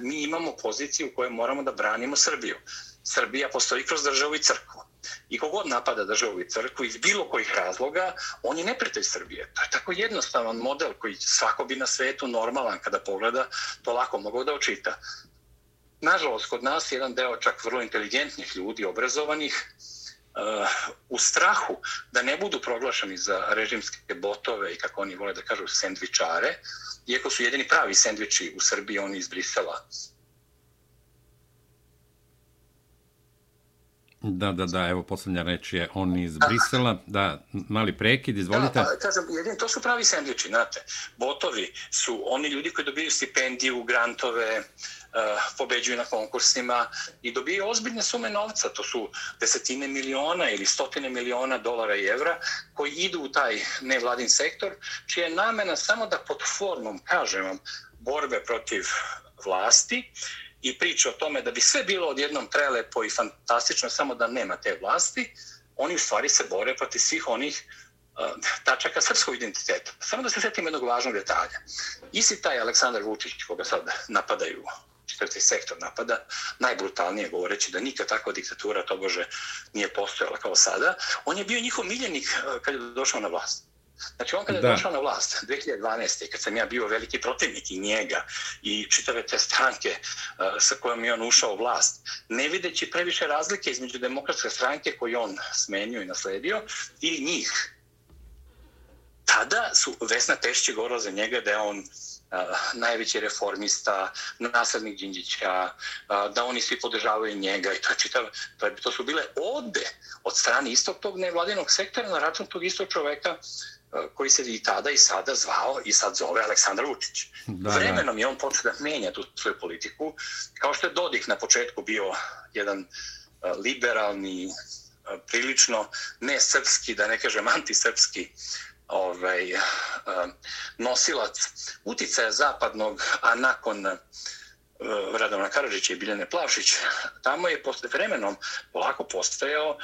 mi imamo poziciju u kojoj moramo da branimo Srbiju. Srbija postoji kroz državu i crkvu. I kogod napada državu i crkvu iz bilo kojih razloga, on je neprijatelj Srbije. To je tako jednostavan model koji svako bi na svetu normalan kada pogleda, to lako mogu da očita. Nažalost, kod nas jedan deo čak vrlo inteligentnih ljudi, obrazovanih, uh, u strahu da ne budu proglašeni za režimske botove i kako oni vole da kažu sendvičare, iako su jedini pravi sendviči u Srbiji, oni iz Brisela. Da, da, da, evo posljednja reč je on iz Brisela. Da, mali prekid, izvolite. Da, pa, kažem, jedin, to su pravi sendviči, znate. Botovi su oni ljudi koji dobiju stipendiju, grantove, uh, pobeđuju na konkursima i dobiju ozbiljne sume novca. To su desetine miliona ili stotine miliona dolara i evra koji idu u taj nevladin sektor, čija je namena samo da pod formom, kažem vam, borbe protiv vlasti, i priča o tome da bi sve bilo odjednom prelepo i fantastično samo da nema te vlasti, oni u stvari se bore protiv svih onih uh, tačaka srpskog identiteta. Samo da se setim jednog važnog detalja. Isti taj Aleksandar Vučić, koga sad napadaju, četvrti sektor napada, najbrutalnije govoreći da nikad takva diktatura to bože nije postojala kao sada, on je bio njihov miljenik eh, kad je došao na vlast. Znači, on kada je došao na vlast *laughs* 2012. kad sam ja bio veliki protivnik i njega i čitave te stranke uh, sa kojom je on ušao u vlast, ne videći previše razlike između demokratske stranke koju on smenio i nasledio i njih. Tada su Vesna Tešće govorila za njega da je on uh, najveći reformista, naslednik Đinđića, uh, da oni svi podržavaju njega i to, čitav, to, je, to su bile ode od strane istog tog nevladinog sektora na račun tog istog čoveka koji se i tada i sada zvao i sad zove Aleksandar Vučić. Da, Vremenom je on počeo da menja tu svoju politiku, kao što je Dodik na početku bio jedan liberalni, prilično ne srpski, da ne kažem antisrpski ovaj, nosilac uticaja zapadnog, a nakon Radovna Karadžića i Biljane Plavšić, tamo je posle vremenom polako postajao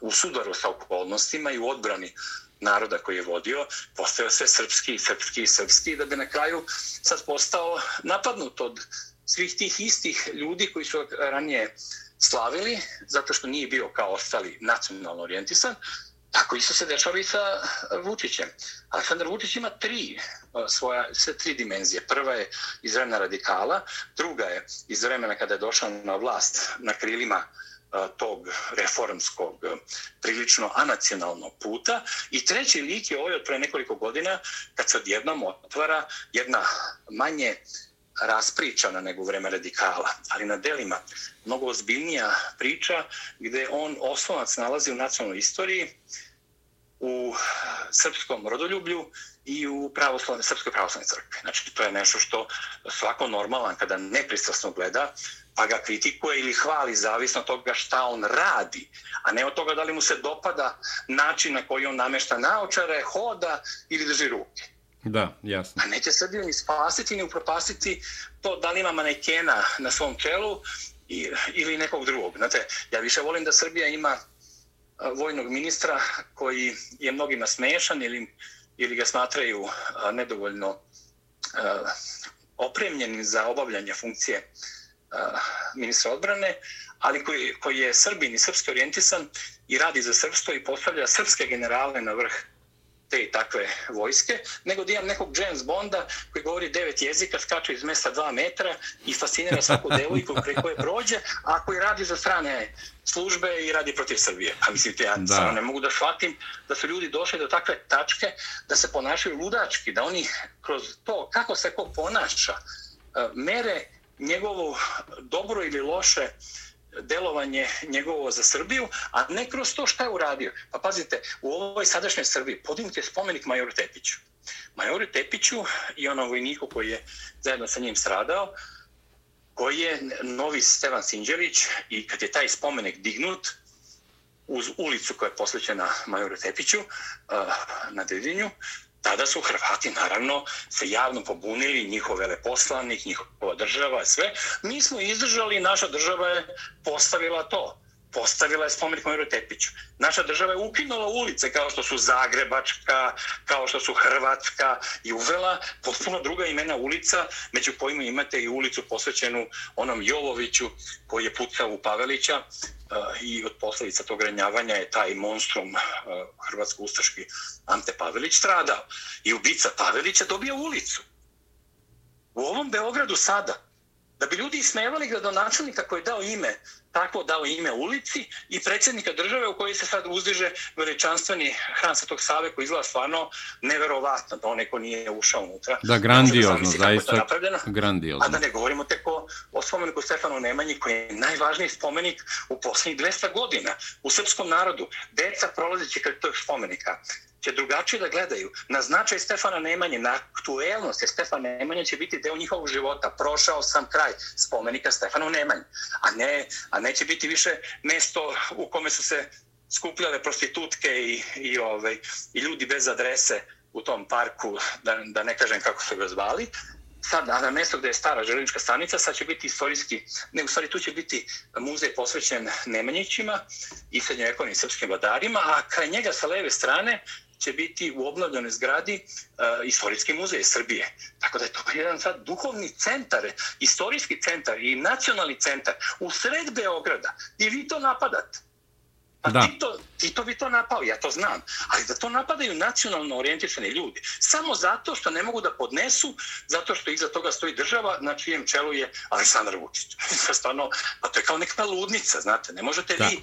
u sudaru sa okolnostima i u odbrani naroda koji je vodio, postao sve srpski, srpski, srpski, da bi na kraju sad postao napadnut od svih tih istih ljudi koji su ranije slavili, zato što nije bio kao ostali nacionalno orijentisan, tako isto se dešava i sa Vučićem. Aleksandar Vučić ima tri, e, svoja, sve tri dimenzije. Prva je iz vremena radikala, druga je iz vremena kada je došao na vlast na krilima uh, tog reformskog prilično anacionalnog puta i treći lik je ovaj od pre nekoliko godina kad se odjednom otvara jedna manje raspričana nego u vreme radikala, ali na delima mnogo ozbiljnija priča gde on osnovac nalazi u nacionalnoj istoriji u srpskom rodoljublju i u pravoslavne, srpskoj pravoslavnoj crkvi. Znači, to je nešto što svako normalan kada nepristrasno gleda, pa ga kritikuje ili hvali zavisno od toga šta on radi, a ne od toga da li mu se dopada način na koji on namešta naočare, hoda ili drži ruke. Da, jasno. A neće Srbiju ni spasiti, ni upropastiti to da li ima manekena na svom čelu ili nekog drugog. Znate, ja više volim da Srbija ima vojnog ministra koji je mnogima smešan ili, ili ga smatraju nedovoljno opremljenim za obavljanje funkcije ministra odbrane, ali koji, koji je srbin i srpski orijentisan i radi za srpstvo i postavlja srpske generale na vrh te i takve vojske, nego da imam nekog James Bonda koji govori devet jezika, skače iz mesta dva metra i fascinira svaku *laughs* devojku preko koje prođe, a koji radi za strane službe i radi protiv Srbije. A mislite, ja da. samo ne mogu da shvatim da su ljudi došli do takve tačke da se ponašaju ludački, da oni kroz to kako se ko ponaša mere njegovo dobro ili loše delovanje njegovo za Srbiju, a ne kroz to šta je uradio. Pa pazite, u ovoj sadašnjoj Srbiji podignut je spomenik Majoru Tepiću. Majoru Tepiću i onom vojniku koji je zajedno sa njim stradao, koji je novi Stevan Sinđelić i kad je taj spomenik dignut uz ulicu koja je posvećena Majoru Tepiću eh, na Dedinju, tada su Hrvati naravno se javno pobunili, njihov veleposlanik, njihova država, sve. Mi smo izdržali, naša država je postavila to. Postavila je spomenik Mojiru Tepiću. Naša država je ukinula ulice kao što su Zagrebačka, kao što su Hrvatska i uvela potpuno druga imena ulica, među kojima imate i ulicu posvećenu onom Jovoviću koji je pucao u Pavelića Eh, i od posljedica tog ranjavanja je taj monstrum eh, hrvatsko-ustaški Ante Pavelić stradao. I ubica Pavelića dobija ulicu. U ovom Beogradu sada, da bi ljudi ismevali gradonačelnika koji je dao ime tako dao ime ulici i predsjednika države u kojoj se sad uzdiže veličanstveni hran Svetog Save koji izgleda stvarno neverovatno da onaj ko nije ušao unutra. Da, grandiozno, zaista grandiozno. A da ne govorimo teko o spomeniku Stefanu Nemanji koji je najvažniji spomenik u posljednjih 200 godina u srpskom narodu. Deca prolazeći kad tog spomenika će drugačije da gledaju na značaj Stefana Nemanje, na aktuelnost, jer Stefan Nemanje će biti deo njihovog života. Prošao sam kraj spomenika Stefanu Nemanju, a, ne, a neće biti više mesto u kome su se skupljale prostitutke i, i, ovaj, i ljudi bez adrese u tom parku, da, da ne kažem kako su ga zvali, sad na mjesto gde je stara železnička stanica, sad će biti istorijski, ne u stvari tu će biti muzej posvećen Nemanjićima i srednjovekovnim srpskim vladarima, a kraj njega sa leve strane će biti u obnovljenoj zgradi uh, Istorijski muzej Srbije. Tako da je to jedan sad duhovni centar, istorijski centar i nacionalni centar u sred Beograda. I vi to napadate. Pa da. Tito, Tito bi to napao, ja to znam. Ali da to napadaju nacionalno orijentisani ljudi. Samo zato što ne mogu da podnesu, zato što iza toga stoji država na čijem čelu je Aleksandar Vučić. *laughs* Stvarno, pa to je kao neka ludnica, znate. Ne možete da. vi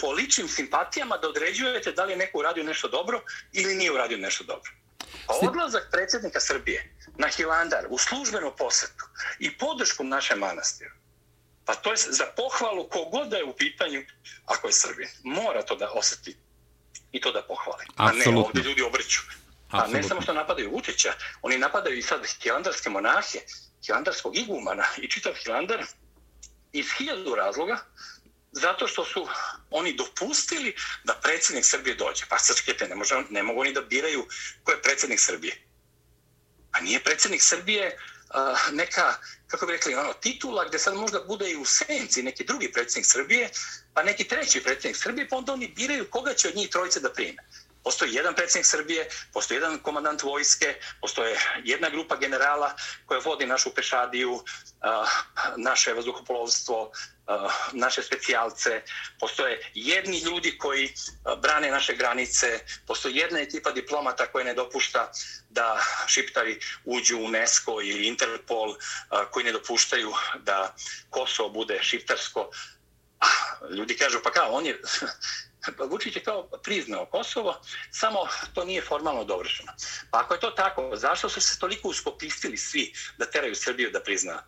po ličnim simpatijama da određujete da li je neko uradio nešto dobro ili nije uradio nešto dobro. Pa odlazak predsjednika Srbije na Hilandar u službenu posetu i podršku našem manastiru, Pa to je za pohvalu kogod da je u pitanju, ako je Srbin. Mora to da osjeti i to da pohvali. Absolutno. A ne ovdje ljudi obriću. A ne samo što napadaju Vučića, oni napadaju i sad hilandarske monahe, hilandarskog igumana i čitav hilandar iz hiljadu razloga, zato što su oni dopustili da predsjednik Srbije dođe. Pa srčkete, ne, može, ne mogu oni da biraju ko je predsjednik Srbije. A nije predsjednik Srbije neka, kako bi rekli, ono, titula gdje sad možda bude i u senci neki drugi predsjednik Srbije, pa neki treći predsjednik Srbije, pa onda oni biraju koga će od njih trojice da prime. Postoji jedan predsjednik Srbije, postoji jedan komandant vojske, postoje jedna grupa generala koja vodi našu pešadiju, naše vazduhopolovstvo, naše specijalce, postoje jedni ljudi koji brane naše granice, postoji jedna ekipa diplomata koja ne dopušta da šiptari uđu u UNESCO ili Interpol, koji ne dopuštaju da Kosovo bude šiptarsko. Ljudi kažu, pa kao, on je *laughs* Pa Vučić je kao priznao Kosovo, samo to nije formalno dovršeno. Pa ako je to tako, zašto su se toliko uskopistili svi da teraju Srbiju da prizna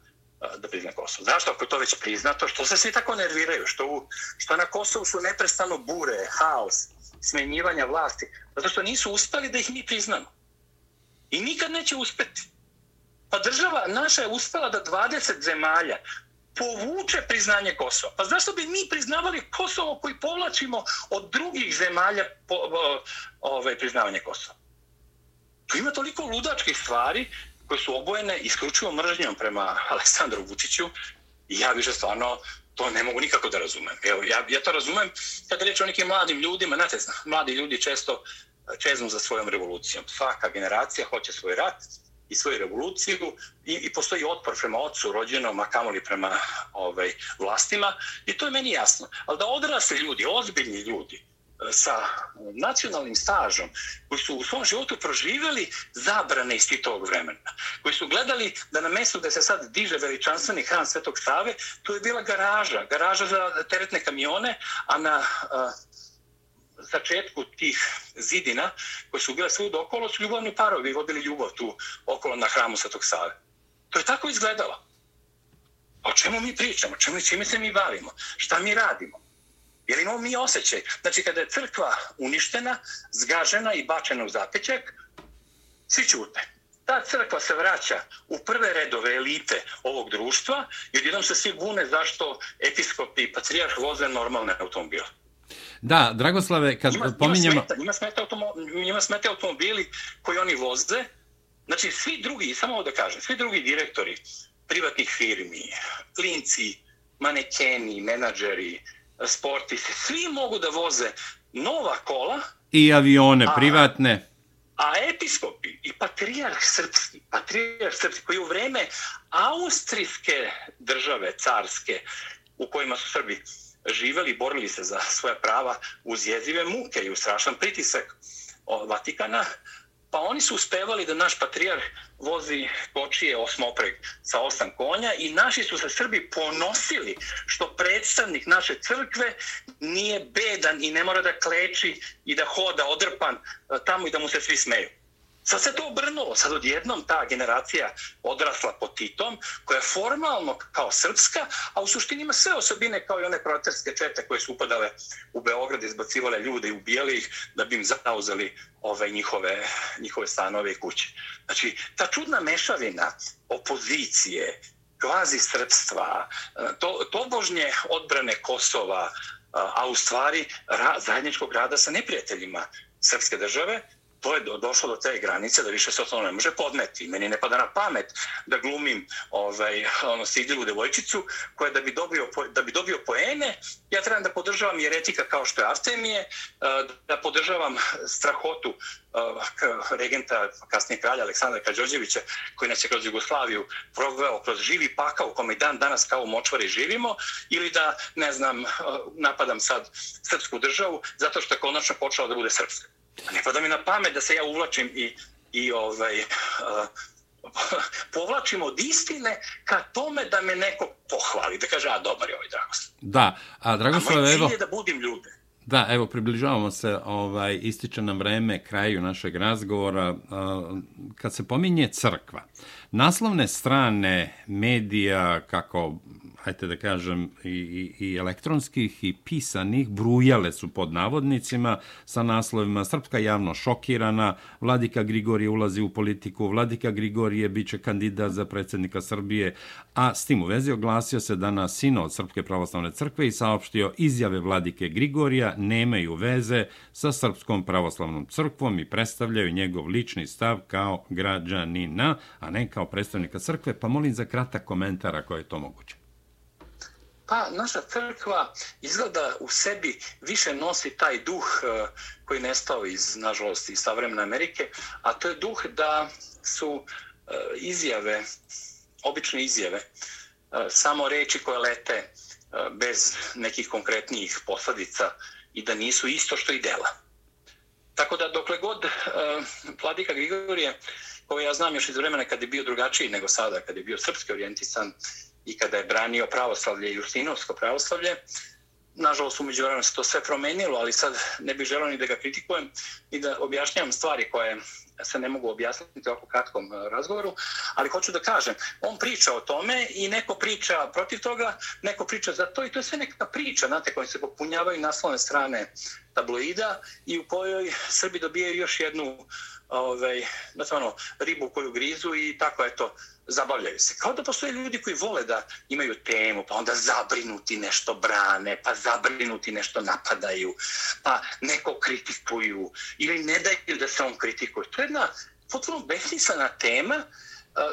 da prizna Kosovo. Zašto ako je to već priznato? Što se svi tako nerviraju? Što, u, što na Kosovu su neprestano bure, haos, smenjivanja vlasti? Zato što nisu uspeli da ih mi priznamo. I nikad neće uspeti. Pa država naša je uspela da 20 zemalja povuče priznanje Kosova. Pa zašto bi mi priznavali Kosovo koji povlačimo od drugih zemalja po, o, ove, priznavanje Kosova? Tu ima toliko ludačkih stvari koje su obojene isključivo mržnjom prema Aleksandru Vučiću i ja više stvarno to ne mogu nikako da razumem. Evo, ja, ja to razumem kad reći o nekim mladim ljudima, znate, mladi ljudi često e, čeznu za svojom revolucijom. Svaka generacija hoće svoj rat, i svoju revoluciju i, i postoji otpor prema ocu rođenom, a kamoli prema ovaj, vlastima i to je meni jasno. Ali da odrasli ljudi, ozbiljni ljudi, e, sa nacionalnim stažom, koji su u svom životu proživjeli zabrane iz tog vremena, koji su gledali da na mjestu gdje se sad diže veličanstveni hran Svetog Save, to je bila garaža, garaža za teretne kamione, a na e, začetku tih zidina koje su bile svud okolo su ljubavni parovi vodili ljubav tu okolo na hramu Svetog Save. To je tako izgledalo. O čemu mi pričamo? Čemu, čime se mi bavimo? Šta mi radimo? Jer imamo mi osjećaj. Znači, kada je crkva uništena, zgažena i bačena u zapećak, svi ćute. Ta crkva se vraća u prve redove elite ovog društva i odjednom se svi bune zašto episkopi i patrijarh voze normalne automobile. Da, Dragoslave, kad njima, pominjemo... Njima smeta, njima, smeta automo, njima smeta automobili koji oni voze. Znači, svi drugi, samo da kažem, svi drugi direktori privatnih firmi, klinci, manekeni, menadžeri, sportisti, svi mogu da voze nova kola. I avione a, privatne. A episkopi i patrijarh srpski, patrijarh srpski koji u vreme austrijske države, carske, u kojima su Srbi živeli i borili se za svoja prava uz jezive muke i u strašan pritisak Vatikana, pa oni su uspevali da naš patrijar vozi kočije osmopreg sa osam konja i naši su se Srbi ponosili što predstavnik naše crkve nije bedan i ne mora da kleči i da hoda odrpan e, tamo i da mu se svi smeju. Sad se to obrnulo, sad odjednom ta generacija odrasla pod Titom, koja je formalno kao srpska, a u suštini ima sve osobine kao i one proterske čete koje su upadale u Beograd, izbacivale ljude i ubijali ih da bi im zauzeli ove njihove, njihove stanove i kuće. Znači, ta čudna mešavina opozicije, kvazi srpstva, to, tobožnje odbrane Kosova, a u stvari ra, zajedničkog rada sa neprijateljima srpske države, to je došlo do te granice da više se to ne može podneti. Meni ne pada na pamet da glumim ovaj, ono, sidilu devojčicu koja da bi dobio, da bi dobio poene, ja trebam da podržavam jeretika kao što je Artemije, eh, da podržavam strahotu eh, regenta, kasnije kralja Aleksandra Kađođevića, koji nas je kroz Jugoslaviju proveo kroz živi pakao u kome dan danas kao u močvari živimo, ili da, ne znam, eh, napadam sad srpsku državu zato što je konačno počela da bude srpska. Ne pada mi na pamet da se ja uvlačim i, i ovaj, uh, *laughs* povlačim od istine ka tome da me neko pohvali, da kaže, a dobar je ovaj Dragoslav. Da, a Dragoslav, evo... A moj cilj je da budim ljude. Da, evo, približavamo se, ovaj, ističe nam vreme kraju našeg razgovora. Kad se pominje crkva, naslovne strane medija, kako hajte da kažem, i, i, i elektronskih i pisanih, brujale su pod navodnicima sa naslovima Srpska javno šokirana, Vladika Grigorije ulazi u politiku, Vladika Grigorije biće kandidat za predsjednika Srbije, a s tim u vezi oglasio se danas sino od Srpske pravoslavne crkve i saopštio izjave Vladike Grigorija nemaju veze sa Srpskom pravoslavnom crkvom i predstavljaju njegov lični stav kao građanina, a ne kao predstavnika crkve, pa molim za kratak komentar ako je to moguće. Pa naša crkva izgleda u sebi više nosi taj duh e, koji koji nestao iz, nažalost, iz savremene Amerike, a to je duh da su e, izjave, obične izjave, e, samo reči koje lete bez nekih konkretnijih posledica i da nisu isto što i dela. Tako da dokle god Vladika Grigorije, koji ja znam još iz vremena kad je bio drugačiji nego sada, kad je bio srpski orijentisan, i kada je branio pravoslavlje i Justinovsko pravoslavlje. Nažalost, umeđu vremena se to sve promenilo, ali sad ne bih želeo ni da ga kritikujem i da objašnjam stvari koje se ne mogu objasniti u ovako kratkom e, razgovoru, ali hoću da kažem, on priča o tome i neko priča protiv toga, neko priča za to i to je sve neka priča, znate, koje se popunjavaju naslovne strane tabloida i u kojoj Srbi dobijaju još jednu ovaj, znači ono, ribu koju grizu i tako eto, zabavljaju se. Kao da postoje ljudi koji vole da imaju temu, pa onda zabrinuti nešto brane, pa zabrinuti nešto napadaju, pa neko kritikuju ili ne daju da se on kritikuje. To je jedna potpuno besmislena tema e,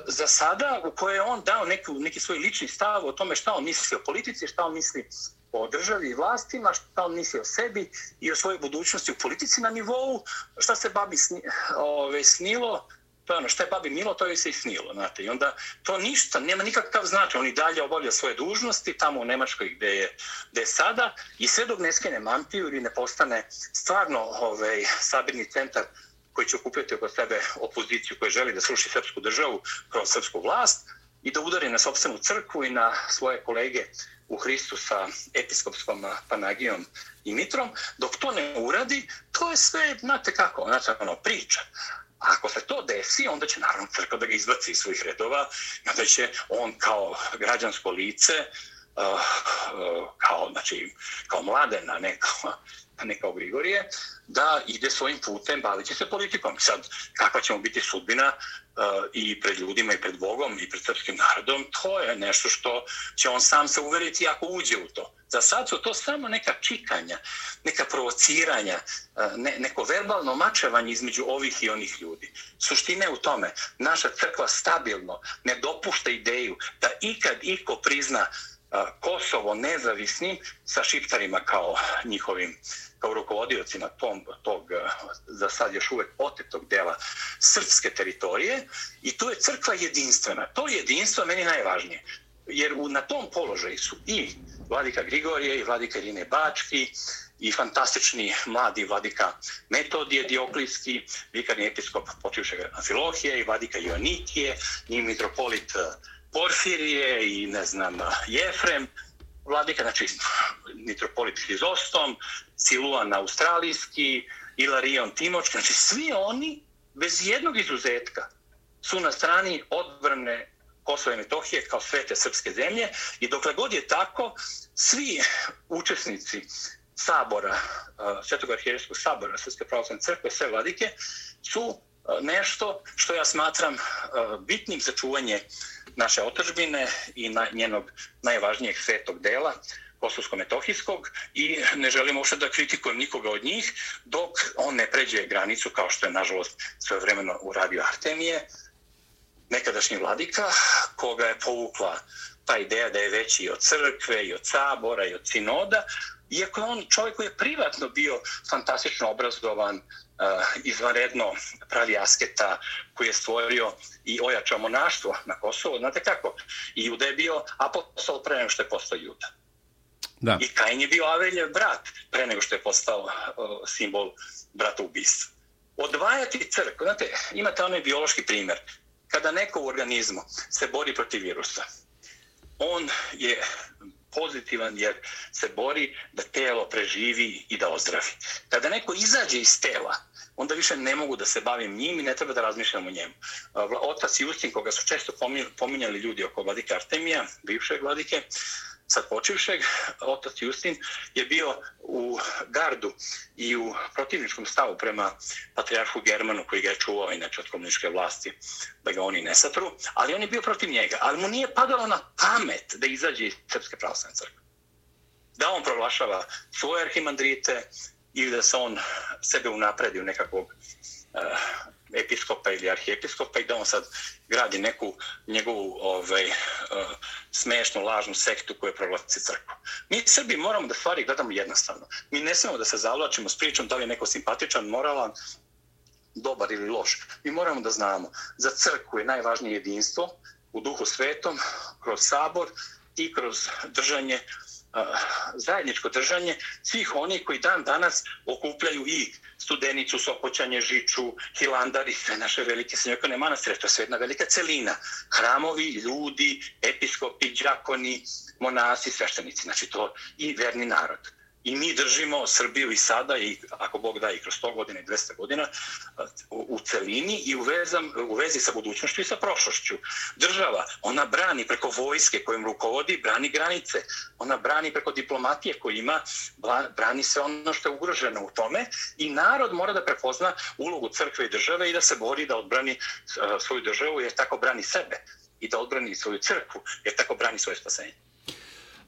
za sada u kojoj je on dao neku, neki svoj lični stav o tome šta on misli o politici, šta on misli o državi i vlastima, šta on misli o sebi i o svojoj budućnosti u politici na nivou, šta se babi sni, ove, snilo, to je ono, što je babi milo, to je se i snilo, znate. I onda to ništa, nema nikakav značaj, on i dalje obavlja svoje dužnosti tamo u Nemačkoj gde je, gde je sada i sve dok ne skene mantiju ili ne postane stvarno ovaj, sabirni centar koji će okupiti oko sebe opoziciju koja želi da sruši srpsku državu kroz srpsku vlast i da udari na sobstvenu crkvu i na svoje kolege u Hristu sa episkopskom Panagijom i Mitrom, dok to ne uradi, to je sve, znate kako, znači ono, priča. Ako se to desi, onda će naravno crkva da ga izbaci iz svojih redova onda će on kao građansko lice, uh, Eh, eh, kao, znači, kao mladena, na neko, *laughs* ne kao Grigorije, da ide svojim putem, bavit će se politikom. Sad, kakva će mu biti sudbina uh, i pred ljudima i pred Bogom i pred srpskim narodom, to je nešto što će on sam se uveriti ako uđe u to. Za sad su to samo neka čikanja, neka provociranja, uh, ne, neko verbalno mačevanje između ovih i onih ljudi. Suština je u tome, naša crkva stabilno ne dopušta ideju da ikad iko prizna uh, Kosovo nezavisni sa šiptarima kao njihovim kao rukovodiocima tom, tog, za sad još uvek otetog dela srpske teritorije i tu je crkva jedinstvena. To jedinstvo meni najvažnije. Jer u, na tom položaju su i vladika Grigorije i vladika Irine Bački i fantastični mladi vladika Metodije Dioklijski, vikarni episkop počivšeg Afilohije i vladika Joanikije i mitropolit Porfirije i ne znam Jefrem vladika, znači mitropolit Hrizostom, Siluan Australijski, Ilarion Timočki, znači svi oni, bez jednog izuzetka, su na strani odbrane Kosova i Metohije kao svete srpske zemlje i dokle god je tako, svi učesnici sabora, eh, Svetog arhijerskog sabora Srpske pravoslavne crkve, sve vladike, su nešto što ja smatram e, bitnim za čuvanje naše otržbine i na njenog najvažnijeg svetog dela, kosovsko-metohijskog i ne želim uopšte da kritikujem nikoga od njih dok on ne pređe granicu kao što je nažalost svojevremeno uradio Artemije, nekadašnji vladika, koga je povukla ta ideja da je veći od crkve i od sabora i od sinoda, iako je on čovjek koji je privatno bio fantastično obrazovan, uh, izvanredno pravi asketa, koji je stvorio i ojačao monaštvo na Kosovo, znate kako? I Juda je bio apostol pre nego što je postao Juda. Da. I Kain je bio Aveljev brat pre nego što je postao uh, simbol brata ubistva. Odvajati crkvu, znate, imate onaj biološki primjer. Kada neko u organizmu se bori protiv virusa, on je pozitivan jer se bori da telo preživi i da ozdravi. Kada neko izađe iz tela, onda više ne mogu da se bavim njim i ne treba da razmišljam o njemu. Otac Justin, koga su često pominjali ljudi oko vladike Artemija, bivše vladike, sad počivšeg, otac Justin je bio u gardu i u protivničkom stavu prema patrijarhu Germanu koji ga je čuvao inače od komuničke vlasti da ga oni ne satru, ali on je bio protiv njega, ali mu nije padalo na pamet da izađe iz Srpske pravoslavne crkve. Da on proglašava svoje arhimandrite ili da se on sebe unapredi u nekakvog uh, episkopa ili arhijepiskopa i da on sad gradi neku njegovu ovaj, eh, uh, smešnu, lažnu sektu koja proglasi crkvu. Mi Srbi moramo da stvari gledamo jednostavno. Mi ne smemo da se zavlačimo s pričom da li je neko simpatičan, moralan, dobar ili loš. Mi moramo da znamo za crkvu je najvažnije jedinstvo u duhu svetom, kroz sabor i kroz držanje zajedničko držanje svih onih koji dan danas okupljaju i Studenicu, Sopoćanje, Žiču, Hilandar i sve naše velike srednjokone manastire. To je sve jedna velika celina. Hramovi, ljudi, episkopi, džakoni, monasi, sveštenici. Znači to i verni narod. I mi držimo Srbiju i sada, i ako Bog da i kroz 100 godina i 200 godina, u celini i u, vezam, u vezi sa budućnošću i sa prošlošću. Država, ona brani preko vojske kojim rukovodi, brani granice. Ona brani preko diplomatije koji ima, brani se ono što je ugroženo u tome. I narod mora da prepozna ulogu crkve i države i da se bori da odbrani eh, svoju državu jer tako brani sebe. I da odbrani svoju crkvu jer tako brani svoje spasenje.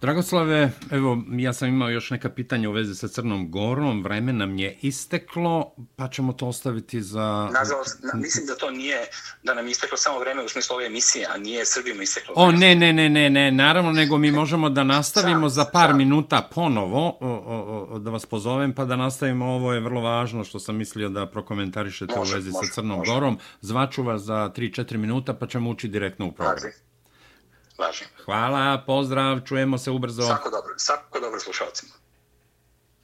Dragoslave, evo, ja sam imao još neka pitanja u vezi sa Crnom Gorom, vreme nam je isteklo, pa ćemo to ostaviti za... Nažalost, na, mislim da to nije, da nam je isteklo samo vreme u smislu ove emisije, a nije Srbima isteklo. O, ne, ne, ne, ne, ne, naravno, nego mi možemo da nastavimo za par da. minuta ponovo, o, o, o, da vas pozovem, pa da nastavimo, ovo je vrlo važno što sam mislio da prokomentarišete može, u vezi može, sa Crnom može. Gorom. Zvaču vas za 3-4 minuta, pa ćemo ući direktno u program. Važi. Važi. Hvala, pozdrav, čujemo se ubrzo. Svako dobro, svako dobro slušalcima.